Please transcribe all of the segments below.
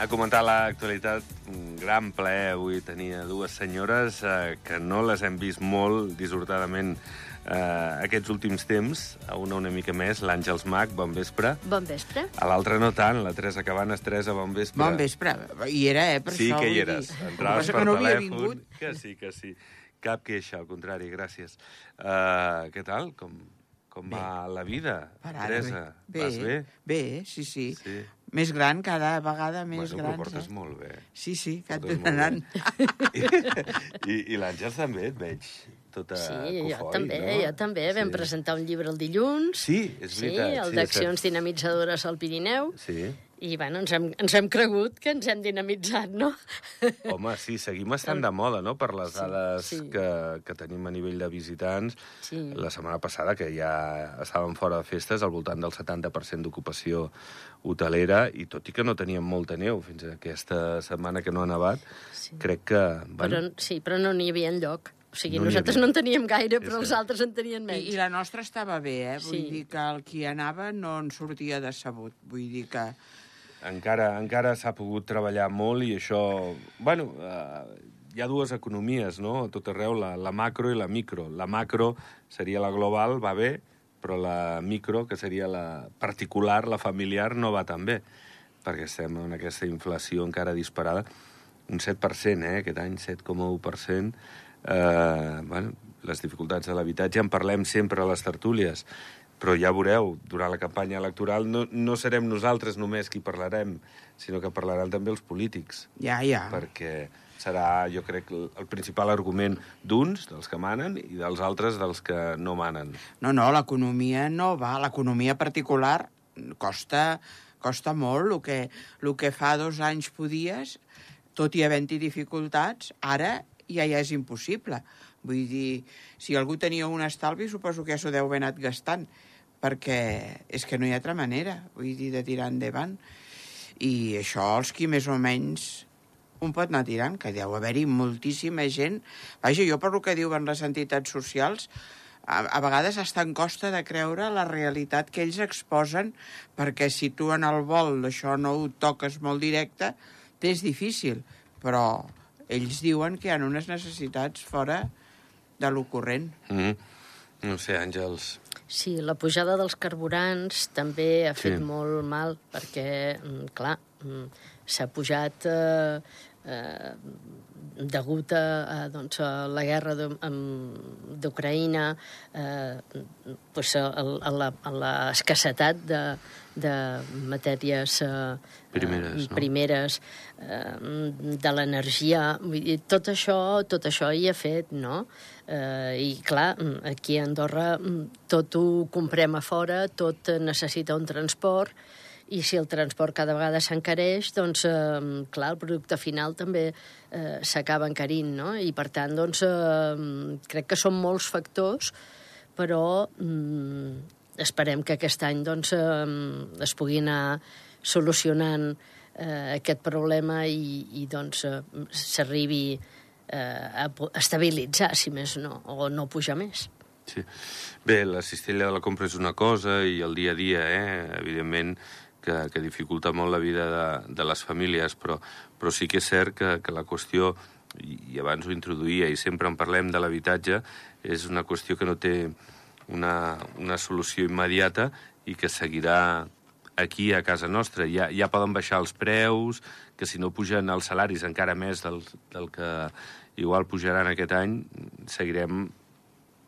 A comentar l'actualitat. Un gran plaer avui tenir a dues senyores eh, que no les hem vist molt dissortadament eh, aquests últims temps. A una una mica més, l'Àngels Mac, bon vespre. Bon vespre. A l'altra no tant, la Teresa Cabanes. Teresa, bon vespre. Bon vespre. Hi era, eh, per sí això. que hi eres. dir. Entraves per no havia telèfon. vingut. Que sí, que sí. Cap queixa, al contrari, gràcies. Uh, què tal? Com, com Bé. va la vida, Per ara, Teresa? bé. Vas bé? Bé, sí, sí, Sí. Més gran, cada vegada més bueno, grans. però portes eh? molt bé. Sí, sí, que et donaran. I, i, i l'Àngels també et veig tota Sí, jo cofoi, també, no? jo també. Vam Sí. presentar un llibre el dilluns. Sí, és Sí, veritat. el sí, d'accions dinamitzadores al Pirineu. Sí. I, bueno, ens hem, ens hem cregut que ens hem dinamitzat, no? Home, sí, seguim estant de moda, no?, per les Sí, dades sí. que, que tenim a nivell de visitants. Sí. La setmana passada, que ja estàvem fora de festes, al voltant del 70% d'ocupació hotelera, i tot i que no teníem molta neu fins a aquesta setmana que no ha nevat, Sí. crec que... Però, sí, però no n'hi havia enlloc. O sigui, No nosaltres no en teníem gaire, però els altres en tenien I, menys. I la nostra estava bé, eh? Vull Sí. dir que el qui anava no en sortia decebut. Vull dir que... Encara, encara s'ha pogut treballar molt i això... Bueno, eh, hi ha dues economies, no?, a tot arreu, la, la macro i la micro. La macro seria la global, va bé, però la micro, que seria la particular, la familiar, no va tan bé, perquè estem en aquesta inflació encara disparada. Un 7%, eh, aquest any, 7,1%. Eh, bueno, les dificultats de l'habitatge en parlem sempre a les tertúlies, però ja veureu, durant la campanya electoral no, no serem nosaltres només qui parlarem, sinó que parlaran també els polítics, Ja, ja. perquè serà, jo crec, el principal argument d'uns, dels que manen, i dels altres, dels que no manen. No, no, l'economia no va. L'economia particular costa, costa molt. El que, el que fa dos anys podies, tot i havent-hi dificultats, ara ja, ja és impossible. Vull dir, si algú tenia un estalvi, suposo que ja s'ho deu haver anat gastant, perquè és que no hi ha altra manera, vull dir, de tirar endavant. I això, els qui més o menys un pot anar tirant, que deu haver-hi moltíssima gent. Vaja, jo per el que diuen les entitats socials, a, a vegades està en costa de creure la realitat que ells exposen, perquè si tu en el vol això no ho toques molt directe, és difícil, però ells diuen que hi ha unes necessitats fora de lo corrent. Mm -hmm. No sé, Àngels... Sí, la pujada dels carburants també ha fet Sí. molt mal, perquè, mm, clar, mm, s'ha pujat eh, eh, degut a, a, doncs, a la guerra d'Ucraïna, eh, pues, a, a la- a l'escassetat de, de matèries eh, Primeres, eh, no? primeres eh, de l'energia. Tot això, tot això hi ha fet, no? Eh, I, clar, aquí a Andorra tot ho comprem a fora, tot necessita un transport, i si el transport cada vegada s'encareix, doncs, eh, clar, el producte final també eh, s'acaba encarint, no? I, per tant, doncs, eh, crec que són molts factors, però mm, esperem que aquest any doncs, eh, es pugui anar solucionant eh, aquest problema i, i doncs, eh, s'arribi eh, a estabilitzar, si més no, o no pujar més. Sí. Bé, la cistella de la compra és una cosa i el dia a dia, eh, evidentment, que, que dificulta molt la vida de, de les famílies, però, però sí que és cert que, que la qüestió, i, abans ho introduïa, i sempre en parlem de l'habitatge, és una qüestió que no té una, una solució immediata i que seguirà aquí a casa nostra. Ja, ja poden baixar els preus, que si no pugen els salaris encara més del, del que igual pujaran aquest any, seguirem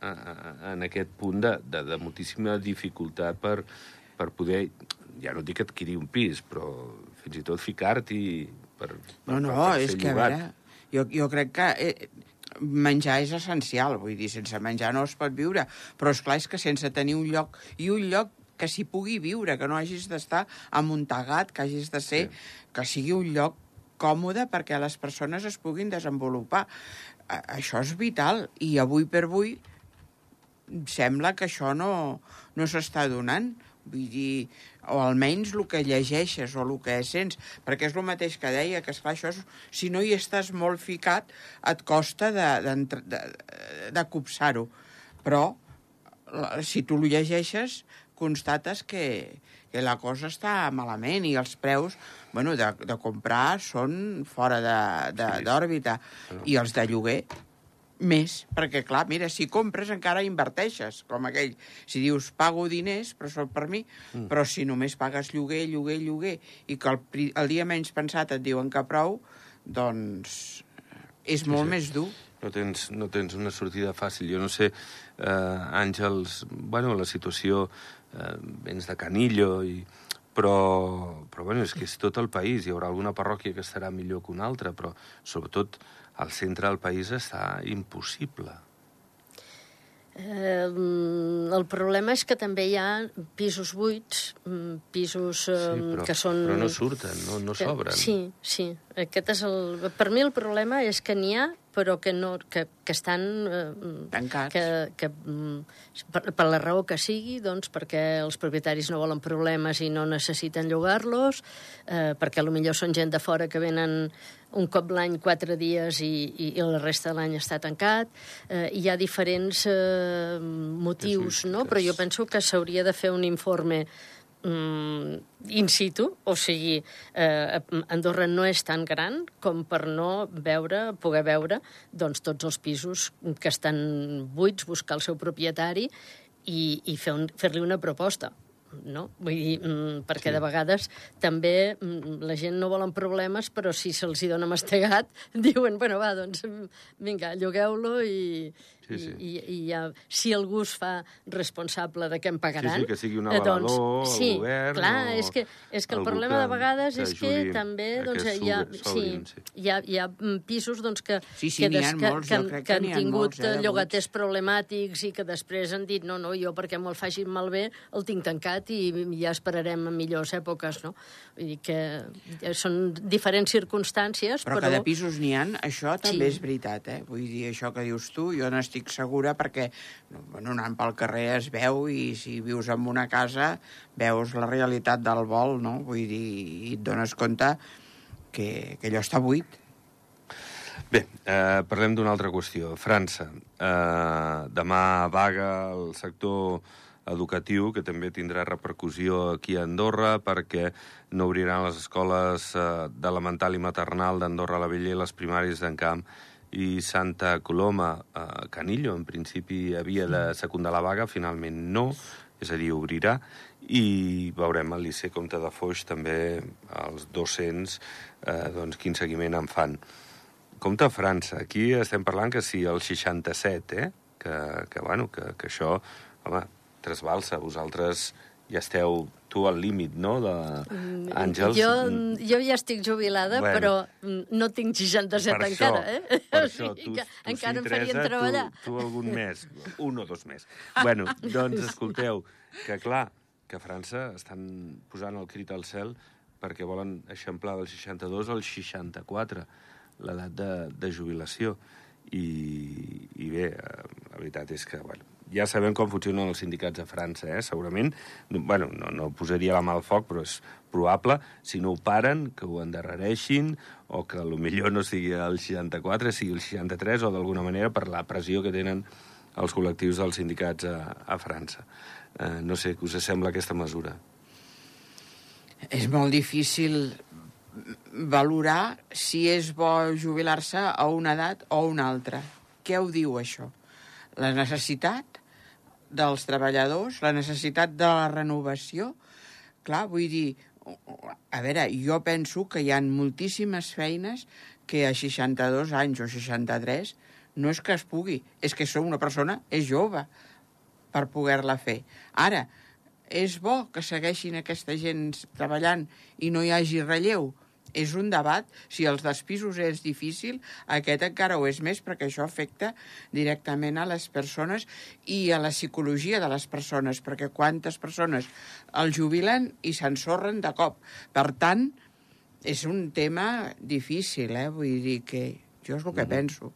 a- a- en aquest punt de, de, de moltíssima dificultat per, per poder, ja no dic adquirir un pis, però fins i tot ficar-t'hi per, per, No, no, per és que, a llogat. veure, jo, jo crec que eh, menjar és essencial, vull dir, sense menjar no es pot viure, però és clar és que sense tenir un lloc, i un lloc que s'hi pugui viure, que no hagis d'estar amuntegat, que hagis de ser, Sí. que sigui un lloc còmode perquè les persones es puguin desenvolupar. A, això és vital, i avui per avui sembla que això no, no s'està donant. Vull dir, o almenys el que llegeixes o el que sents, perquè és el mateix que deia, que esclar, això és, si no hi estàs molt ficat, et costa de, de, de, de copsar-ho. Però la- si tu ho llegeixes, constates que, que la cosa està malament i els preus bueno, de, de comprar són fora d'òrbita. Sí. I els de lloguer, més, perquè, clar, mira, si compres encara inverteixes, com aquell. Si dius, pago diners, però són per mi, mm. però si només pagues lloguer, lloguer, lloguer, i que el, el dia menys pensat et diuen que prou, doncs és molt sí. més dur no tens, no tens una sortida fàcil. Jo no sé, eh, Àngels, bueno, la situació, eh, vens de Canillo, i, però, però bueno, és que és tot el país. Hi haurà alguna parròquia que estarà millor que una altra, però sobretot al centre del país està impossible. Eh, el problema és que també hi ha pisos buits, mm, pisos eh, sí, però, que són... Però no surten, no, no s'obren. Sí, sí. Aquest és el... Per mi el problema és que n'hi ha però que, no, que, que estan... Eh, Tancats. Que, que, mm, per, per la raó que sigui, doncs perquè els propietaris no volen problemes i no necessiten llogar-los, eh, perquè millor són gent de fora que venen un cop l'any quatre dies i, i, i la resta de l'any està tancat. Eh, hi ha diferents eh, motius, no? Però jo penso que s'hauria de fer un informe mm, in situ, o sigui, eh, Andorra no és tan gran com per no veure, poder veure doncs, tots els pisos que estan buits, buscar el seu propietari i, i fer-li un, fer una proposta no? Vull dir, mm, perquè sí. de vegades també mm, la gent no volen problemes, però si se'ls hi dona mastegat, diuen, bueno, va, doncs vinga, llogueu-lo i, Sí, sí. I, i ja, si algú es fa responsable de què em pagaran... Sí, sí, que sigui un avalador, doncs, sí, el govern... clar, o és que, és que el problema que, de vegades és que també doncs, hi, ha, sí, hi, ha, hi ha pisos doncs, que, sí, sí, que, des, que, molts, que, que, que han tingut molts, eh, llogaters problemàtics i que després han dit no, no, jo perquè me'l facin malbé el tinc tancat i ja esperarem a millors èpoques, no? Vull dir que són diferents circumstàncies, però... Però que de pisos n'hi han, això també sí. és veritat, eh? Vull dir, això que dius tu, jo n'estic estic segura perquè bueno, anant pel carrer es veu i si vius en una casa veus la realitat del vol, no? Vull dir, i et dones compte que, que allò està buit. Bé, eh, parlem d'una altra qüestió. França. Eh, demà vaga el sector educatiu, que també tindrà repercussió aquí a Andorra, perquè no obriran les escoles eh, d'elemental i maternal d'Andorra la Vella i les primàries d'en Camp i Santa Coloma, eh, Canillo, en principi havia de secundar la vaga, finalment no, és a dir, obrirà, i veurem al Liceu Comte de Foix també els docents eh, doncs, quin seguiment en fan. Compte a França, aquí estem parlant que sí, el 67, eh? que, que, bueno, que, que això, home, trasbalsa, vosaltres ja esteu tu al límit, no?, d'Àngels. Jo, jo ja estic jubilada, bueno, però no tinc 67 per encara, això, eh? Per això, tu, tu encara em farien treballar. Tu, tu algun mes, un o dos més. bueno, doncs escolteu, que clar, que a França estan posant el crit al cel perquè volen eixamplar del 62 al 64 l'edat de, de jubilació. I, i bé, eh, la veritat és que, bueno, ja sabem com funcionen els sindicats a França, eh? segurament, bueno, no, no posaria la mà al foc, però és probable, si no ho paren, que ho endarrereixin, o que millor no sigui el 64, sigui el 63, o d'alguna manera per la pressió que tenen els col·lectius dels sindicats a, a França. Eh, no sé, què us sembla aquesta mesura? És molt difícil valorar si és bo jubilar-se a una edat o a una altra. Què ho diu, això? La necessitat? Dels treballadors, la necessitat de la renovació. Clar, vull dir, a veure, jo penso que hi ha moltíssimes feines que a 62 anys o 63 no és que es pugui, és que som una persona, és jove per poder-la fer. Ara, és bo que segueixin aquesta gent treballant i no hi hagi relleu? És un debat. Si els dels pisos és difícil, aquest encara ho és més perquè això afecta directament a les persones i a la psicologia de les persones, perquè quantes persones el jubilen i s'ensorren de cop. Per tant, és un tema difícil, eh? Vull dir que jo és el que mm. penso.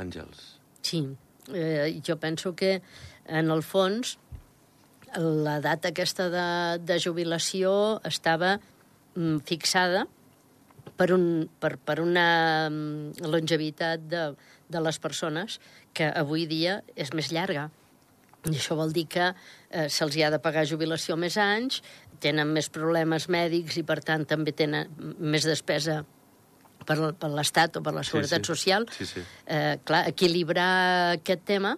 Àngels. Sí, eh, jo penso que en el fons la data aquesta de, de jubilació estava fixada per, un, per, per una mm, longevitat de, de les persones que avui dia és més llarga. I això vol dir que eh, se'ls hi ha de pagar jubilació més anys, tenen més problemes mèdics i, per tant, també tenen més despesa per, per l'Estat o per la Sí, Seguretat sí. Social. Sí, sí. Eh, clar, equilibrar aquest tema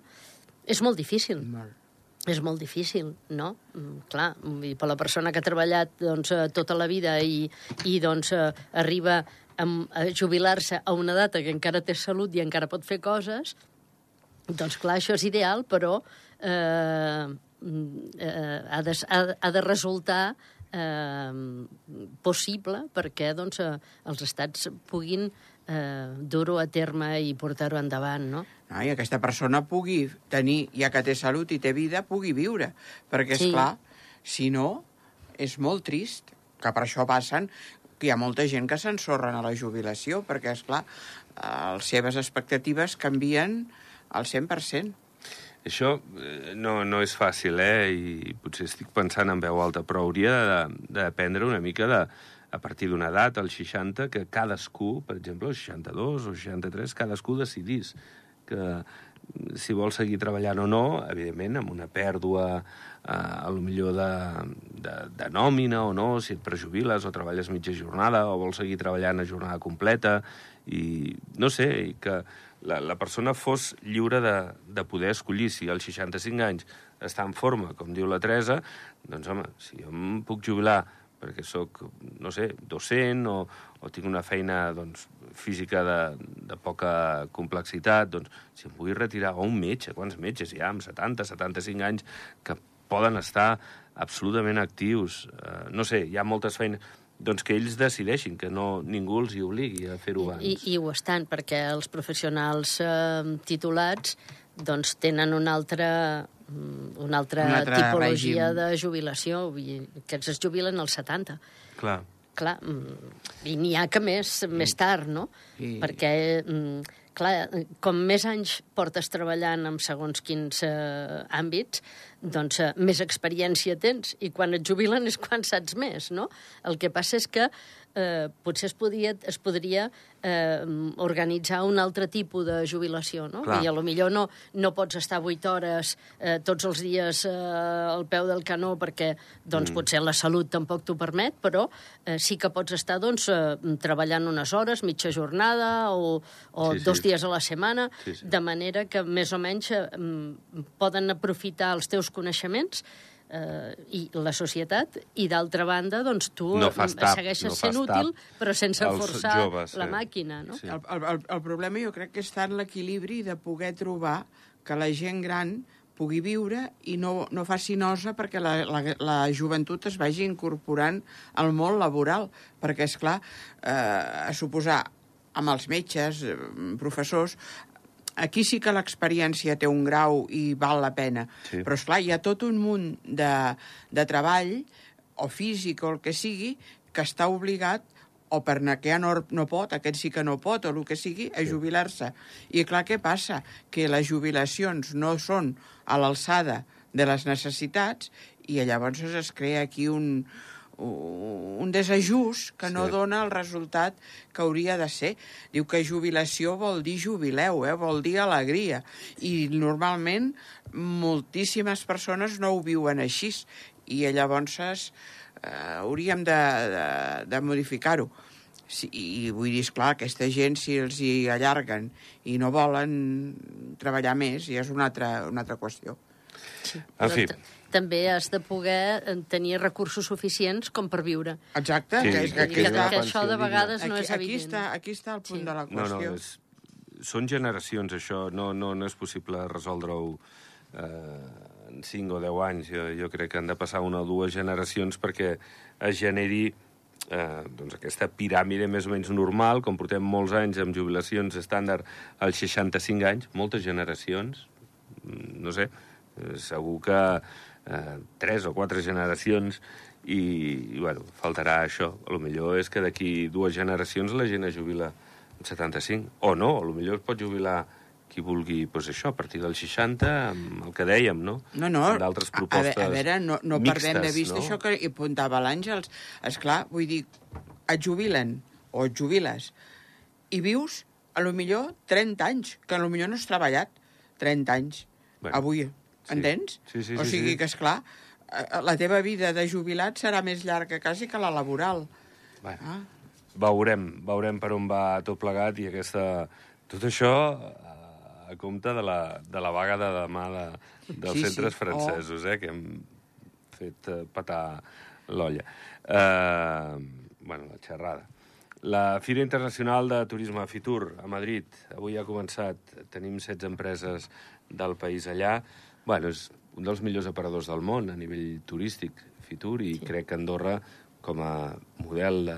és molt difícil. Molt. És molt difícil, no? Mm, clar, per la persona que ha treballat doncs, eh, tota la vida i, i doncs, eh, arriba a, a jubilar-se a una data que encara té salut i encara pot fer coses, doncs clar, això és ideal, però eh, mm, eh, ha, de, ha, ha de resultar eh, possible perquè doncs, eh, els estats puguin eh, dur-ho a terme i portar-ho endavant, no? No? I aquesta persona pugui tenir, ja que té salut i té vida, pugui viure. Perquè, és Sí. clar, si no, és molt trist, que per això passen que hi ha molta gent que s'ensorren a la jubilació, perquè, és clar, eh, les seves expectatives canvien al 100%. Això eh, no, no és fàcil, eh? I potser estic pensant en veu alta, però hauria de, una mica de, a partir d'una edat, als 60, que cadascú, per exemple, als 62 o 63, cadascú decidís que si vol seguir treballant o no, evidentment, amb una pèrdua eh, a lo millor de, de, de nòmina o no, si et prejubiles o treballes mitja jornada o vols seguir treballant a jornada completa i no sé, i que la, la persona fos lliure de, de poder escollir si als 65 anys està en forma, com diu la Teresa, doncs home, si jo em puc jubilar perquè sóc, no sé, docent o, o tinc una feina doncs, física de, de poca complexitat, doncs si em vull retirar, o un metge, quants metges hi ha amb 70, 75 anys que poden estar absolutament actius, eh, no sé, hi ha moltes feines, doncs que ells decideixin, que no, ningú els hi obligui a fer-ho abans. I, I ho estan, perquè els professionals eh, titulats doncs, tenen una altra, mm, una altra, Un altre tipologia règim. de jubilació. Aquests es jubilen als 70. Clar. Clar, mm, i n'hi ha que més, més tard, no? I- Perquè, mm, clar, com més anys portes treballant en segons quins eh, àmbits, doncs eh, més experiència tens, i quan et jubilen és quan saps més, no? El que passa és que eh, potser es, podia, es podria eh, organitzar un altre tipus de jubilació, no? Clar. I a lo millor no, no pots estar 8 hores eh, tots els dies eh, al peu del canó perquè doncs, mm. potser la salut tampoc t'ho permet, però eh, sí que pots estar doncs, eh, treballant unes hores, mitja jornada o, o Sí, sí. dos dies a la setmana, Sí, sí. de manera que més o menys eh, mm, poden aprofitar els teus coneixements eh, i la societat, i d'altra banda, doncs tu No tap, segueixes no sent útil, però sense forçar joves, la eh? màquina, no? Sí. El, el, el, el problema jo crec que està en l'equilibri de poder trobar que la gent gran pugui viure i no, no faci nosa perquè la, la, la joventut es vagi incorporant al món laboral. Perquè, és clar, eh, a suposar amb els metges, eh, professors, aquí sí que l'experiència té un grau i val la pena. Sí. Però, és clar hi ha tot un munt de, de treball, o físic o el que sigui, que està obligat o per que ja no, no pot, aquest sí que no pot, o el que sigui, a jubilar-se. I clar, què passa? Que les jubilacions no són a l'alçada de les necessitats i llavors es crea aquí un, un desajust que no Sí. dona el resultat que hauria de ser. Diu que jubilació vol dir jubileu, eh? vol dir alegria. I normalment moltíssimes persones no ho viuen així. I llavors eh, hauríem de, de, de modificar-ho. Sí, I vull dir, esclar, aquesta gent, si els hi allarguen i no volen treballar més, ja és una altra, una altra qüestió. Sí. En fi. També has de poder eh, tenir recursos suficients com per viure. Exacte, Sí, que, és, que que, que, que això de vegades no aquí, és aquí, evident. està, aquí està el punt Sí. de la No, no, qüestió. és, són generacions, això. No, no, no és possible resoldre-ho eh, en 5 o 10 anys. Jo, jo crec que han de passar una o dues generacions perquè es generi eh, doncs aquesta piràmide més o menys normal, com portem molts anys amb jubilacions estàndard als 65 anys, moltes generacions, mm, no sé, eh, segur que eh, tres o quatre generacions i, i bueno, faltarà això. A lo millor és que d'aquí dues generacions la gent es jubila amb 75. O no, a lo millor es pot jubilar qui vulgui, doncs això, a partir dels 60, amb el que dèiem, no? No, no, Amb d'altres a- propostes a, a veure, no, no mixtes, perdem de vista no? això que hi apuntava l'Àngels. És clar, vull dir, et jubilen o et jubiles i vius a lo millor 30 anys, que a lo millor no has treballat 30 anys. Bueno. Avui, Sí. entens? Sí, sí, o sí, sigui sí. que, és clar, la teva vida de jubilat serà més llarga quasi que la laboral. Bueno, Ah. veurem, veurem per on va tot plegat i aquesta... Tot això eh, a compte de la, de la vaga de demà de, dels Sí, sí. centres Oh. francesos, eh, que hem fet eh, petar l'olla. Eh, bueno, la xerrada. La Fira Internacional de Turisme Fitur a Madrid avui ha començat. Tenim 16 empreses del país allà. Bueno, és un dels millors aparadors del món a nivell turístic, Fitur, i sí. crec que Andorra, com a model de,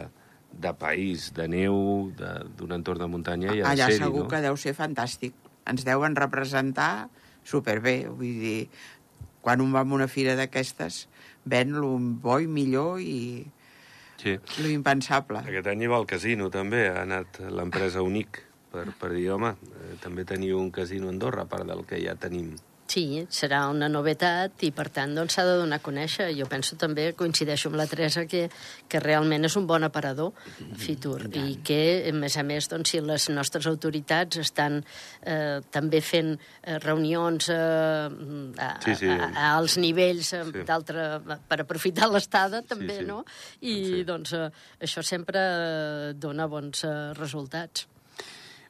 de país, de neu, de- d'un entorn de muntanya, ha Allà ser-hi, segur no? que deu ser fantàstic. Ens deuen representar superbé. Vull dir, quan un va a una fira d'aquestes, ven lo bo i millor i Sí. lo impensable. Aquest any hi va al casino, també. Ha anat l'empresa Unic per, per dir, home, eh, també teniu un casino a Andorra, a part del que ja tenim. Sí, serà una novetat i, per tant, doncs, s'ha de donar a conèixer. Jo penso també, coincideixo amb la Teresa, que, que realment és un bon aparador, Fitur, i que, a més a més, doncs, si les nostres autoritats estan eh, també fent eh, reunions eh, a, Sí, sí. a, a alts nivells eh, Sí. d'altre per aprofitar l'estada, també, sí. no? I, Sí. doncs, eh, això sempre eh, dona bons eh, resultats.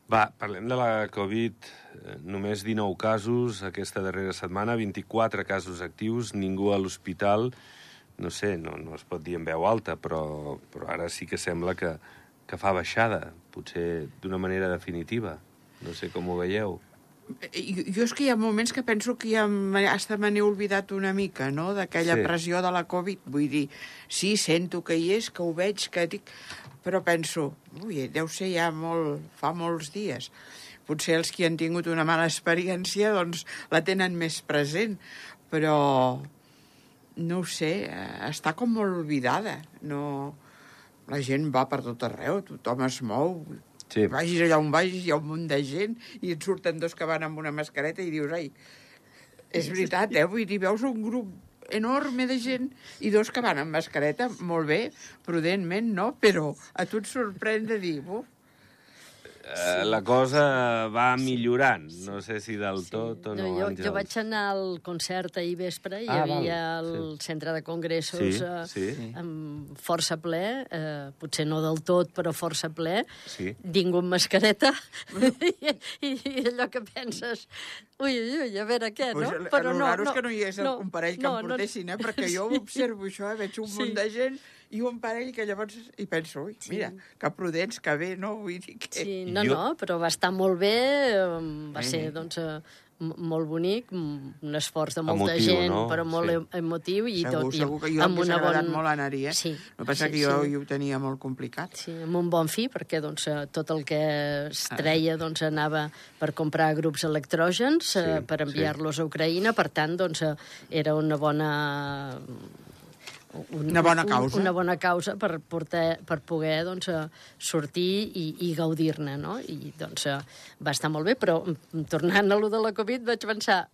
Va, parlem de la Covid. Eh, Només 19 casos aquesta darrera setmana, 24 casos actius, ningú a l'hospital. No sé, no, no es pot dir en veu alta, però, però ara sí que sembla que, que fa baixada, potser d'una manera definitiva. No sé com ho veieu. Jo, jo és que hi ha moments que penso que ja hasta me n'he oblidat una mica, no?, d'aquella sí. pressió de la Covid. Vull dir, sí, sento que hi és, que ho veig, que dic... Però penso, ui, deu ser ja molt... fa molts dies. Potser els que han tingut una mala experiència, doncs, la tenen més present. Però, no ho sé, eh, està com molt oblidada. No... La gent va per tot arreu, tothom es mou, Sí. Vagis allà on vagis, hi ha un munt de gent i et surten dos que van amb una mascareta i dius, ai, és veritat, eh? Vull dir, veus un grup enorme de gent i dos que van amb mascareta, molt bé, prudentment, no? Però a tu et sorprèn de dir, uf, Eh, la cosa va millorant, no sé si del tot o no, jo, Àngels. jo vaig anar al concert ahir vespre, hi Ah, havia val, el centre de congressos Sí, eh, sí. amb força ple, eh, potser no del tot, però força ple, Sí. ningú amb mascareta, I, i allò que penses, ui, ui, ui, a veure què, pues, no? el, el raro és que no hi hagués no, un parell que no, em no- portessin, eh? Perquè jo observo això, eh? veig un Sí. munt de gent i un parell que llavors... I penso, ui, mira, que prudents, que bé, no? Vull dir que... Sí, no, Jo- no, però va estar molt bé, eh, va Sí. ser, doncs, eh, molt bonic, un esforç de molta Emotiu, gent, no? però molt Sí. em- emotiu i segur, tot. i segur que jo amb una agradat bon- molt anar-hi, eh? Sí, El que passa sí, que jo, sí. jo ho tenia molt complicat. Sí, amb un bon fi, perquè doncs, eh, tot el que es treia doncs, anava per comprar grups electrògens eh, Sí, per enviar-los a Ucraïna, per tant, doncs, eh, era una bona... Un, Una bona causa. Un, una bona causa per, portar, per poder doncs, eh, sortir i, i gaudir-ne, no? I doncs eh, va estar molt bé, però mm, tornant a lo de la Covid vaig pensar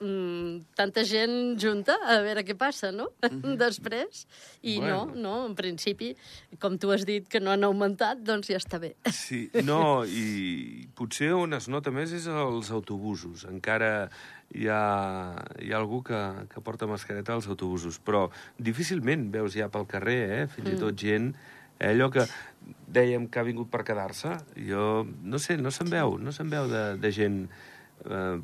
mm, tanta gent junta, a veure què passa, no? Després. I Bueno. no, no, en principi, com tu has dit que no han augmentat, doncs ja està bé. Sí, no, i potser on es nota més és als autobusos. Encara hi ha, hi ha algú que, que porta mascareta als autobusos, però difícilment veus ja pel carrer, eh? fins i tot gent... Eh, allò que dèiem que ha vingut per quedar-se, jo no sé, no se'n veu, no se'n veu de, de gent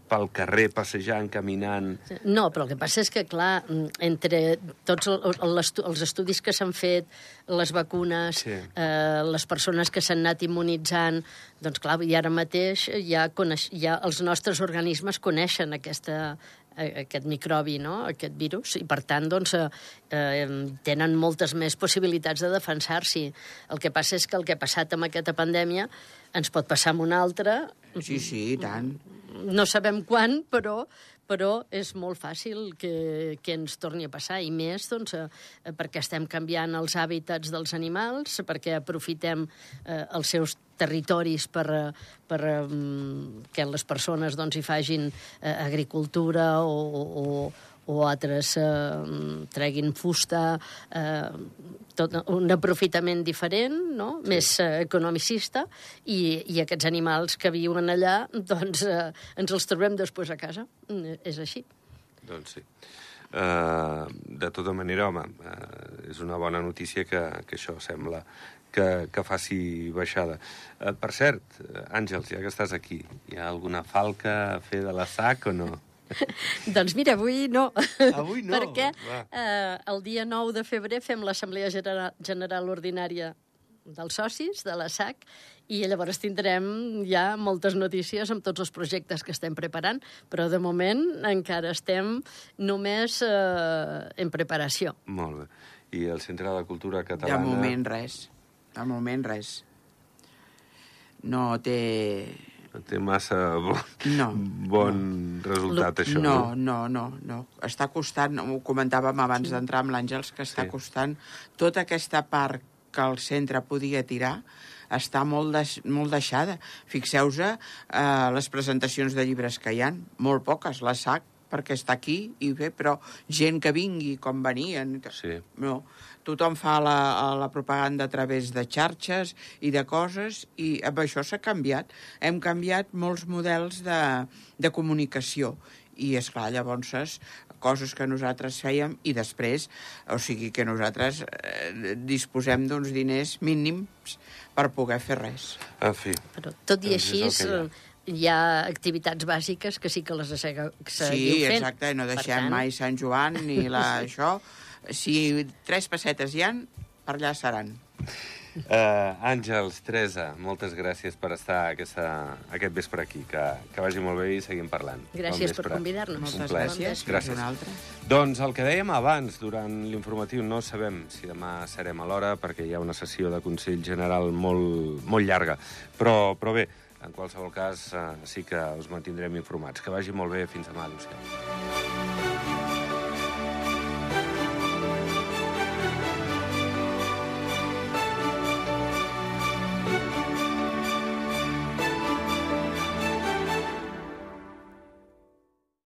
pel carrer, passejant, caminant... No, però el que passa és que, clar, mm, entre tots els estudis que s'han fet, les vacunes, Sí. eh, les persones que s'han anat immunitzant, doncs, clar, i ara mateix ja, coneix, ja els nostres organismes coneixen aquesta, eh, aquest microbi, no? aquest virus, i per tant doncs, eh, eh, tenen moltes més possibilitats de defensar-s'hi. El que passa és que el que ha passat amb aquesta pandèmia ens pot passar amb una altra, Sí, sí, i tant. No sabem quan, però, però és molt fàcil que, que ens torni a passar, i més doncs, eh, perquè estem canviant els hàbitats dels animals, perquè aprofitem eh, els seus territoris per, eh, per eh, que les persones doncs, hi fagin eh, agricultura o, o, o altres eh, treguin fusta, eh, tot un aprofitament diferent, no? sí. més eh, economicista, i, i aquests animals que viuen allà, doncs eh, ens els trobem després a casa. Mm, És així. Doncs sí. Uh, de tota manera, home, uh, és una bona notícia que, que això sembla que, que faci baixada. Uh, per cert, Àngels, ja que estàs aquí, hi ha alguna falca a fer de la SAC o no? doncs mira, avui no. Avui no? Perquè eh, el dia 9 de febrer fem l'Assemblea General, General Ordinària dels socis de la SAC i llavors tindrem ja moltes notícies amb tots els projectes que estem preparant, però de moment encara estem només eh, en preparació. Molt bé. I el Centre de la Cultura Catalana... De moment res. De moment res. No té... Té massa bon, no, bon no. resultat, això. No, no, no, no. Està costant, ho comentàvem abans sí. d'entrar amb l'Àngels, que està sí. costant tota aquesta part que el centre podia tirar, està molt, deix, molt deixada. Fixeu-vos eh, les presentacions de llibres que hi han, molt poques, la SAC, perquè està aquí, i bé, però gent que vingui, com venien... Sí. No, tothom fa la, la propaganda a través de xarxes i de coses, i amb això s'ha canviat. Hem canviat molts models de, de comunicació, i, és clar llavors coses que nosaltres fèiem i després, o sigui que nosaltres eh, disposem d'uns diners mínims per poder fer res. En fi. Però tot i doncs així, hi ha. hi ha activitats bàsiques que sí que les seguiu fent. Sí, exacte, no deixem tant... mai Sant Joan ni la, això. Si tres pessetes hi han, per allà seran. Uh, Àngels, Teresa, moltes gràcies per estar aquesta, aquest vespre aquí. Que, que vagi molt bé i seguim parlant. Gràcies bon per convidar-nos. Moltes gràcies. Gràcies. Doncs el que dèiem abans, durant l'informatiu, no sabem si demà serem a l'hora, perquè hi ha una sessió de Consell General molt, molt llarga. Però, però bé, en qualsevol cas, uh, sí que us mantindrem informats. Que vagi molt bé. Fins demà, Lucià.